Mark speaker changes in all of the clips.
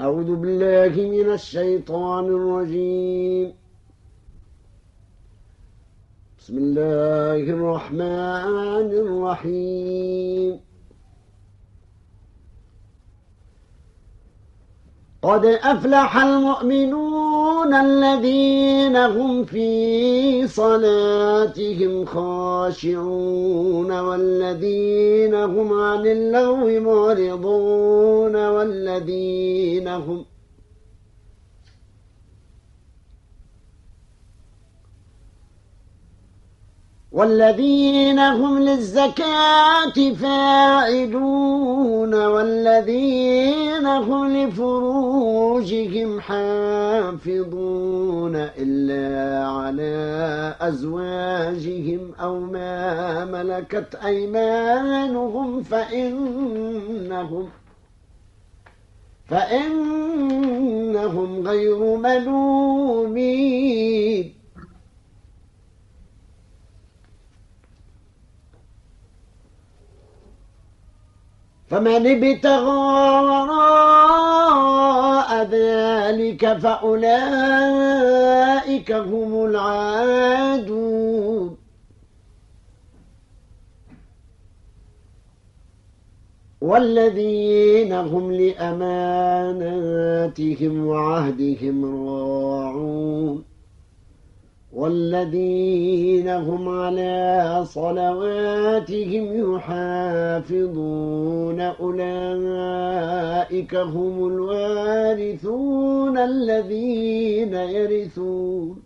Speaker 1: أعوذ بالله من الشيطان الرجيم. بسم الله الرحمن الرحيم. قد أفلح المؤمنون الذين هم في صلاتهم خاشعون والذين هم عن اللغو معرضون والذين هم والذين هم للزكاة فاعلون والذين هم لفروجهم حافظون إلا على أزواجهم أو ما ملكت أيمانهم فإنهم فإنهم غير ملومين. فمن ابتغى وراء ذلك فأولئك هم العادون. والذين هم لأماناتهم وعهدهم راعون. والذين هم على صلواتهم يحافظون أولئك هم الوارثون الذين يرثون.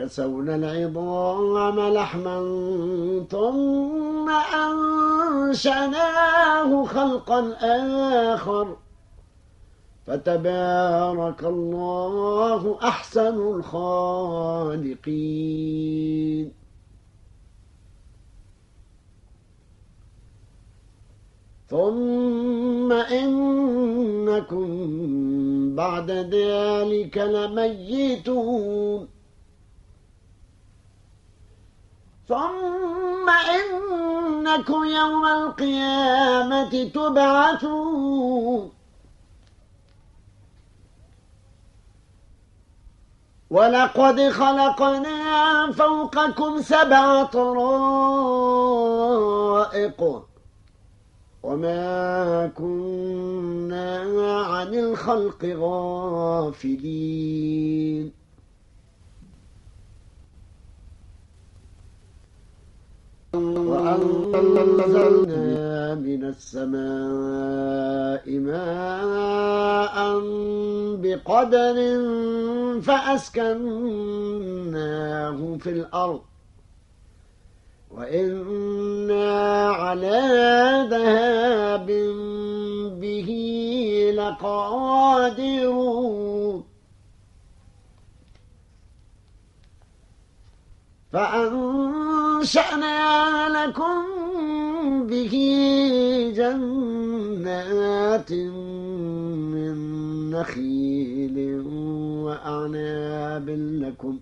Speaker 1: فكسونا العظام لحما ثم أنشأناه خلقا آخر. فتبارك الله أحسن الخالقين. ثم إنكم بعد ذلك لميتون. ثم إنكم يوم القيامة تبعثون. ولقد خلقنا فوقكم سبع طرائق وما كنا عن الخلق غافلين. وأنزلنا من السماء ماء بقدر فأسكناه في الأرض. وإنا على ذهاب به لقادرون. فأنشأنا لكم به جنات من نخيل وأعناب لكم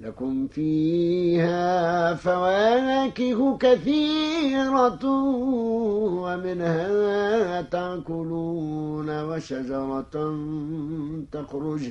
Speaker 1: لكم فيها فواكه كثيرة ومنها تأكلون وشجرة تخرج.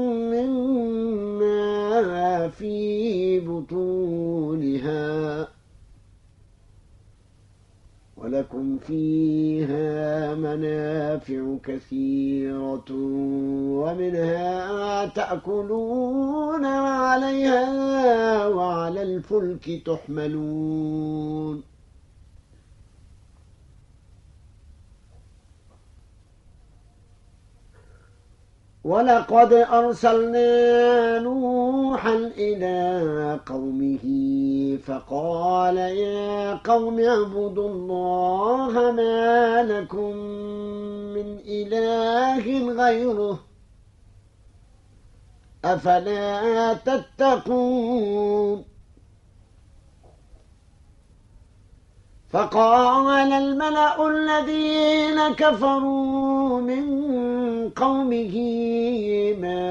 Speaker 1: في بطونها ولكم فيها منافع كثيرة ومنها تأكلون وعليها وعلى الفلك تحملون ولقد أرسلنا نوحا إلى قومه فقال يا قوم اعبدوا الله ما لكم من إله غيره أفلا تتقون فقال الملأ الذين كفروا من قومه ما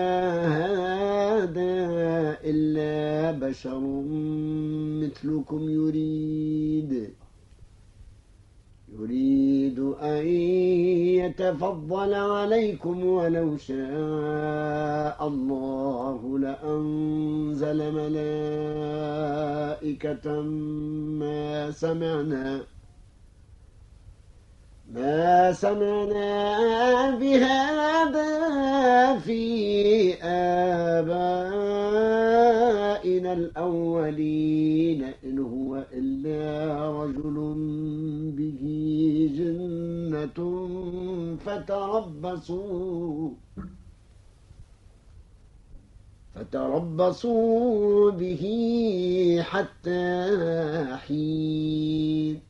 Speaker 1: هذا إلا بشر مثلكم يريد. يريد أن يتفضل عليكم ولو شاء الله لأنزل ملائكة ما سمعنا. ما سمعنا بهذا في آبائنا الأولين إن هو إلا رجل به جنة فتربصوا. فتربصوا به حتى حين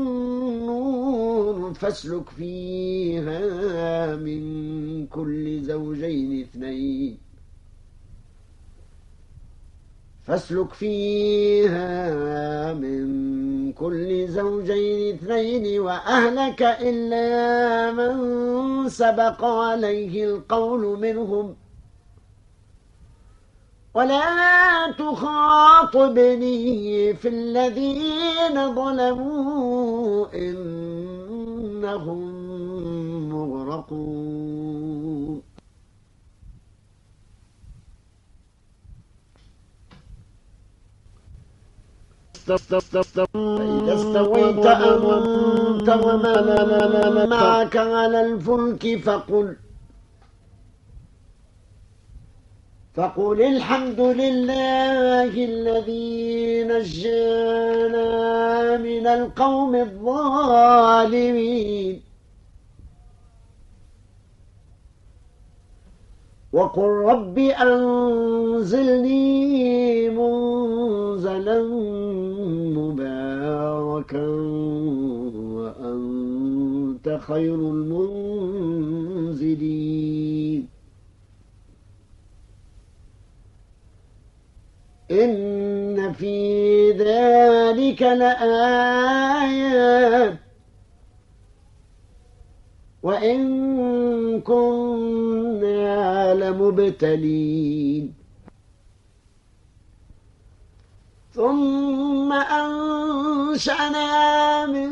Speaker 1: فاسلك فيها من كل زوجين اثنين. فاسلك فيها من كل زوجين اثنين وأهلك إلا من سبق عليه القول منهم. ولا تخاطبني في الذين ظلموا إنهم مغرقون. فإذا استويت أنت ومن معك على الفلك فقل فقل الحمد لله الذي نجانا من القوم الظالمين. وقل رب أنزلني منزلا مباركا وأنت خير المنزلين. إن في ذلك لآيات. وإن كنا لمبتلين. ثم أنشأنا من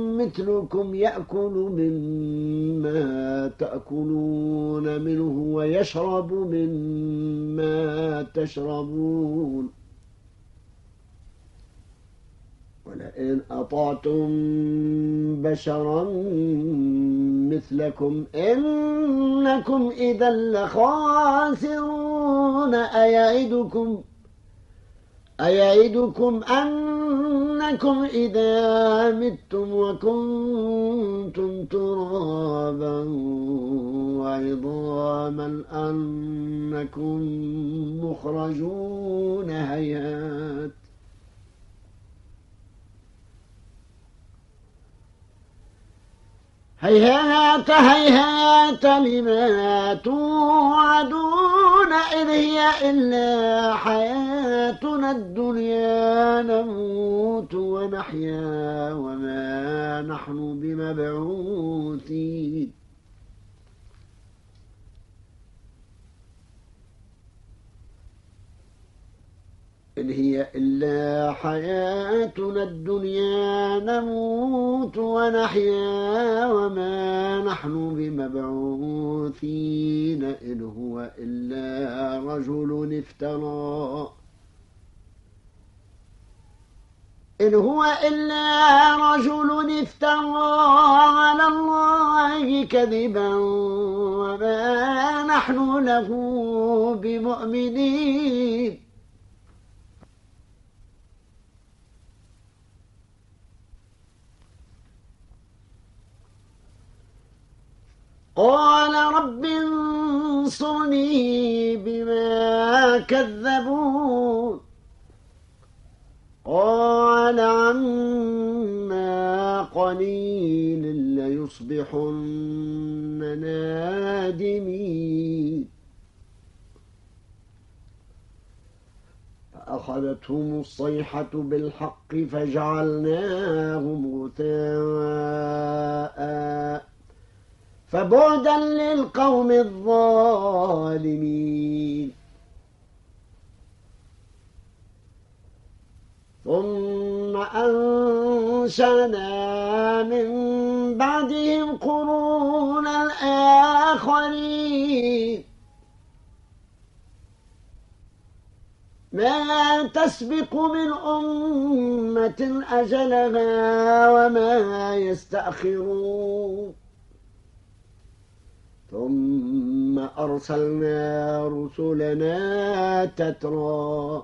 Speaker 1: مثلكم يأكل مما تأكلون منه ويشرب مما تشربون. ولئن أطعتم بشرا مثلكم إنكم إذا لخاسرون أيعدكم؟ أيعدكم أنكم إذا متم وكنتم ترابا وعظاما أنكم مخرجون هيات هيهات هيهات لما توعدون إذ هي إلا حياتنا الدنيا نموت ونحيا وما نحن بمبعوثين. إن هي إلا حياتنا الدنيا نموت ونحيا وما نحن بمبعوثين. إن هو إلا رجل افترى. إن هو إلا رجل افترى على الله كذبا وما نحن له بمؤمنين. قال رب انصرني بما كذبون. قال عما قليل ليصبحن نادمين. فأخذتهم الصيحة بالحق فجعلناهم غثاء. فبعدا للقوم الظالمين. ثم أنشأنا من بعدهم قرونا آخرين ما تسبق من أمة أجلها وما يستأخرون. ثم أرسلنا رسلنا تترى.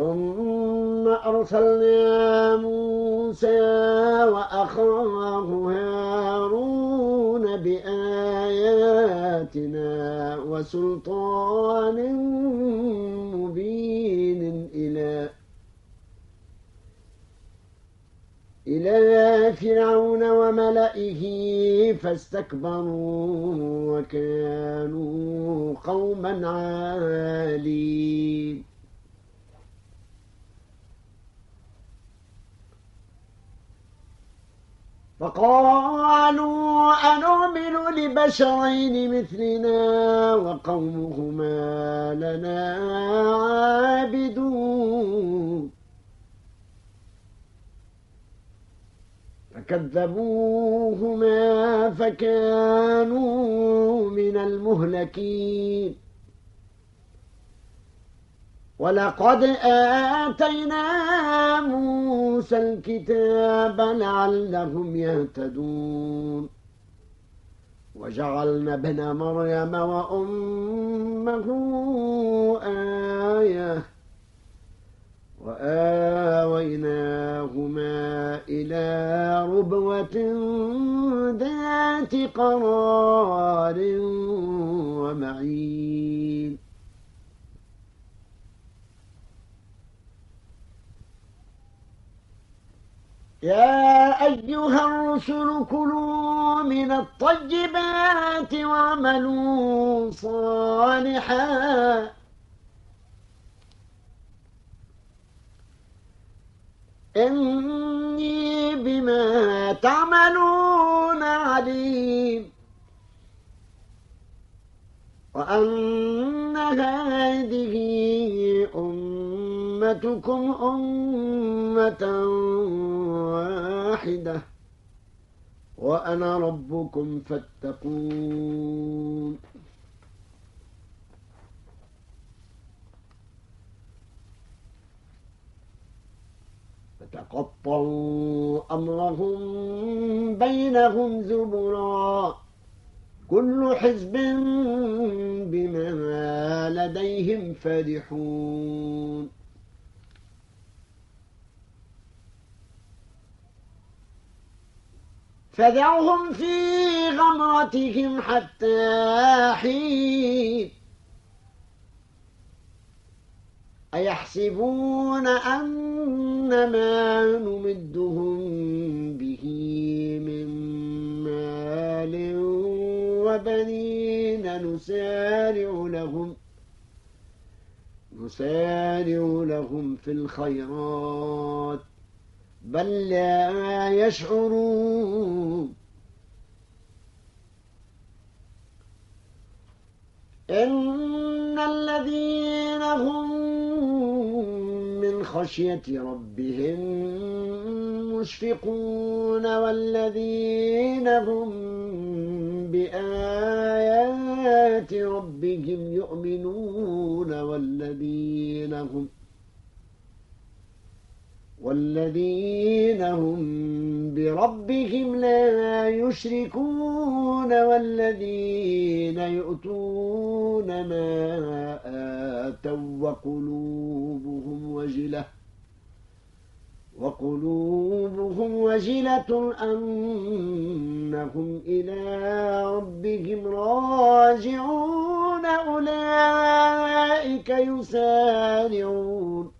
Speaker 1: ثم أرسلنا موسى وأخاه هارون بآياتنا وسلطان مبين إلى إلى فرعون وملئه فاستكبروا وكانوا قوما عالين. فقالوا أنؤمن لبشرين مثلنا وقومهما لنا عابدون. فكذبوهما فكانوا من المهلكين. ولقد آتينا موسى الكتاب لعلهم يهتدون. وجعلنا ابن مريم وأمه آية وآويناهما إلى ربوة ذات قرار ومعين. يا أيها الرسل كلوا من الطيبات واعملوا صالحا. إني بما تعملون عليم. وأن هذه أمتكم أمة واحدة وأنا ربكم فاتقون. فتقطعوا أمرهم بينهم زبرا كل حزب بما لديهم فرحون. فدعهم في غمرتهم حتى حين. أيحسبون أن ما نمدهم به من مال وبنين نسارع لهم نسارع لهم في الخيرات. بل لا يشعرون. إن الذين هم من خشية ربهم مشفقون والذين هم بآيات ربهم يؤمنون والذين هم والذين هم بربهم لا يشركون والذين يؤتون ما آتوا وقلوبهم وجلة وقلوبهم وجلة أنهم إلى ربهم راجعون أولئك يسارعون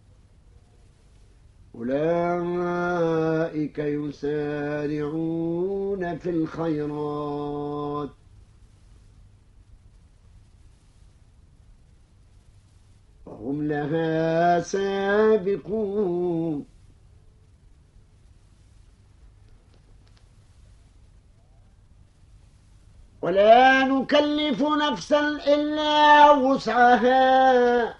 Speaker 1: أولئك يسارعون في الخيرات. وهم لها سابقون. ولا نكلف نفسا إلا وسعها.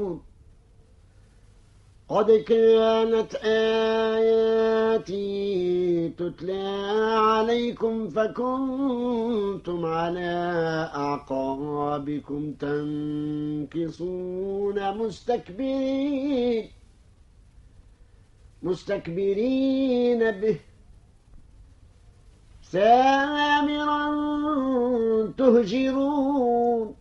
Speaker 1: قد كانت آياتي تتلى عليكم فكنتم على أعقابكم تنكصون مستكبرين مستكبرين به. سامرا تهجرون.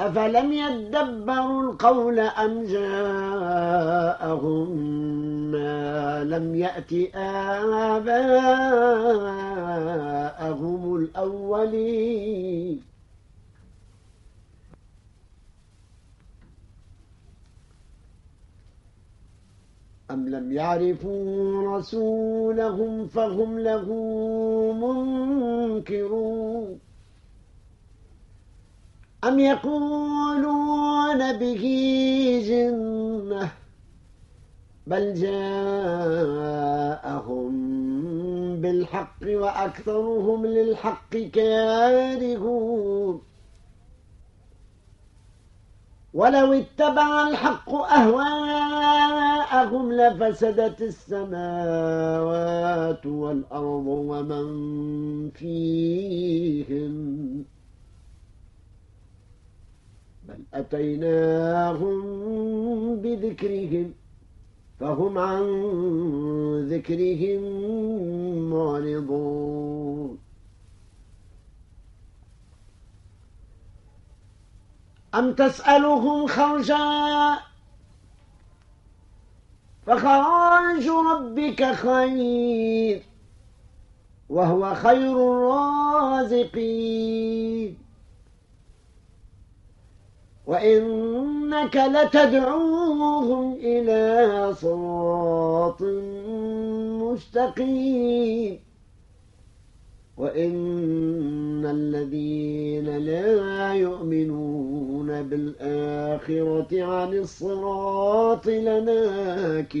Speaker 1: أفلم يدبروا القول أم جاءهم ما لم يأت آباءهم الأولين أم لم يعرفوا رسولهم فهم له منكرون أم يقولون به جنة بل جاءهم بالحق وأكثرهم للحق كارهون. ولو اتبع الحق أهواءهم لفسدت السماوات والأرض ومن فيهم بل أتيناهم بذكرهم فهم عن ذكرهم معرضون. أم تسألهم خرجا؟ فخراج ربك خير وهو خير الرازقين. وإنك لتدعوهم إلى صراط مستقيم. وإن الذين لا يؤمنون بالآخرة عن الصراط لناكبون.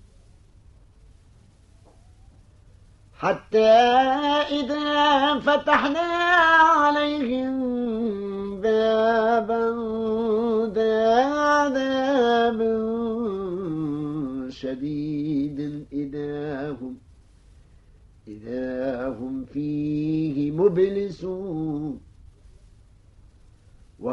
Speaker 1: حتى إذا فتحنا عليهم بابا ذا شديد إذا هم إذا هم فيه مبلسون.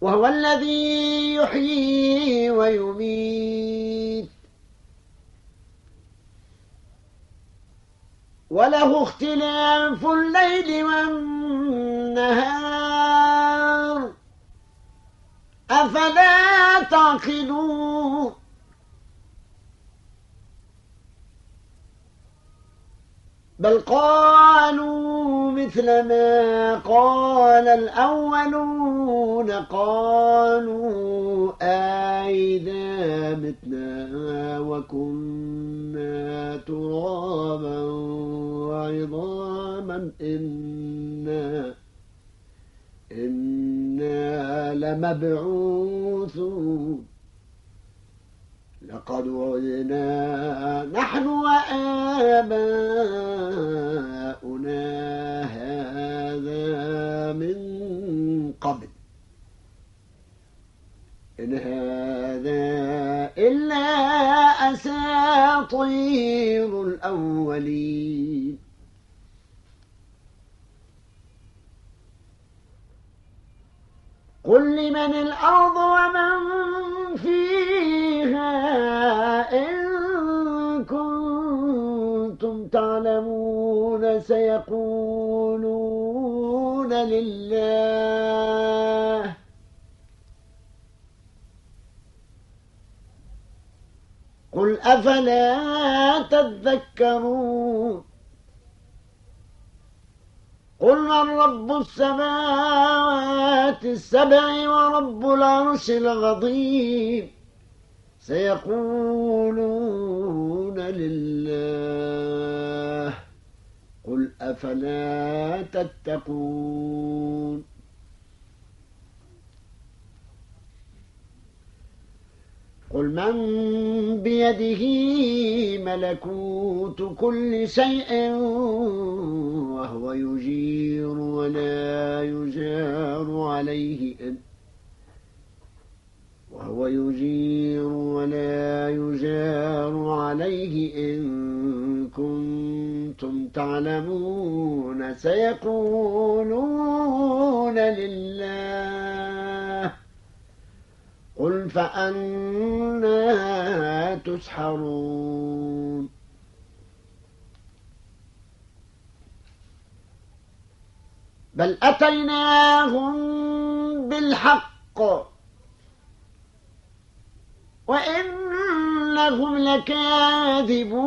Speaker 1: وهو الذي يحيي ويميت. وله اختلاف الليل والنهار. أفلا تعقلون؟ بل قالوا مثل ما قال الأولون قالوا أئذا متنا وكنا ترابا وعظاما إنا إنا لمبعوثون. لقد وعدنا نحن وآباؤنا هذا من قبل. إن هذا إلا أساطير الأولين. قل لمن الأرض ومن سيقولون لله. قل أفلا تذكرون؟ قل من رب السماوات السبع ورب العرش العظيم؟ سيقولون لله. قل أفلا تتقون قل من بيده ملكوت كل شيء وهو يجير ولا يجار عليه إن وهو يجير ولا يجار عليه إن كنتم تعلمون سيقولون لله. قل فأنا تسحرون. بل أتيناهم بالحق. وإنهم لكاذبون.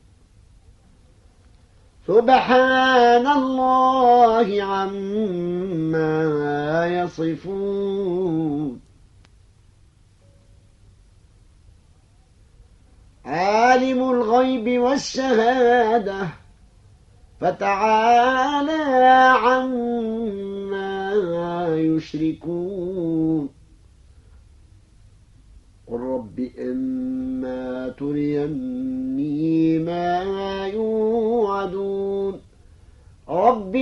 Speaker 1: سبحان الله عما يصفون. عالم الغيب والشهادة فتعالى عما يشركون. قل رب إما تريني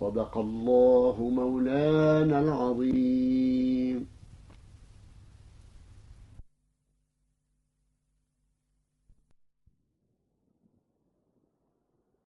Speaker 1: صدق الله مولانا العظيم.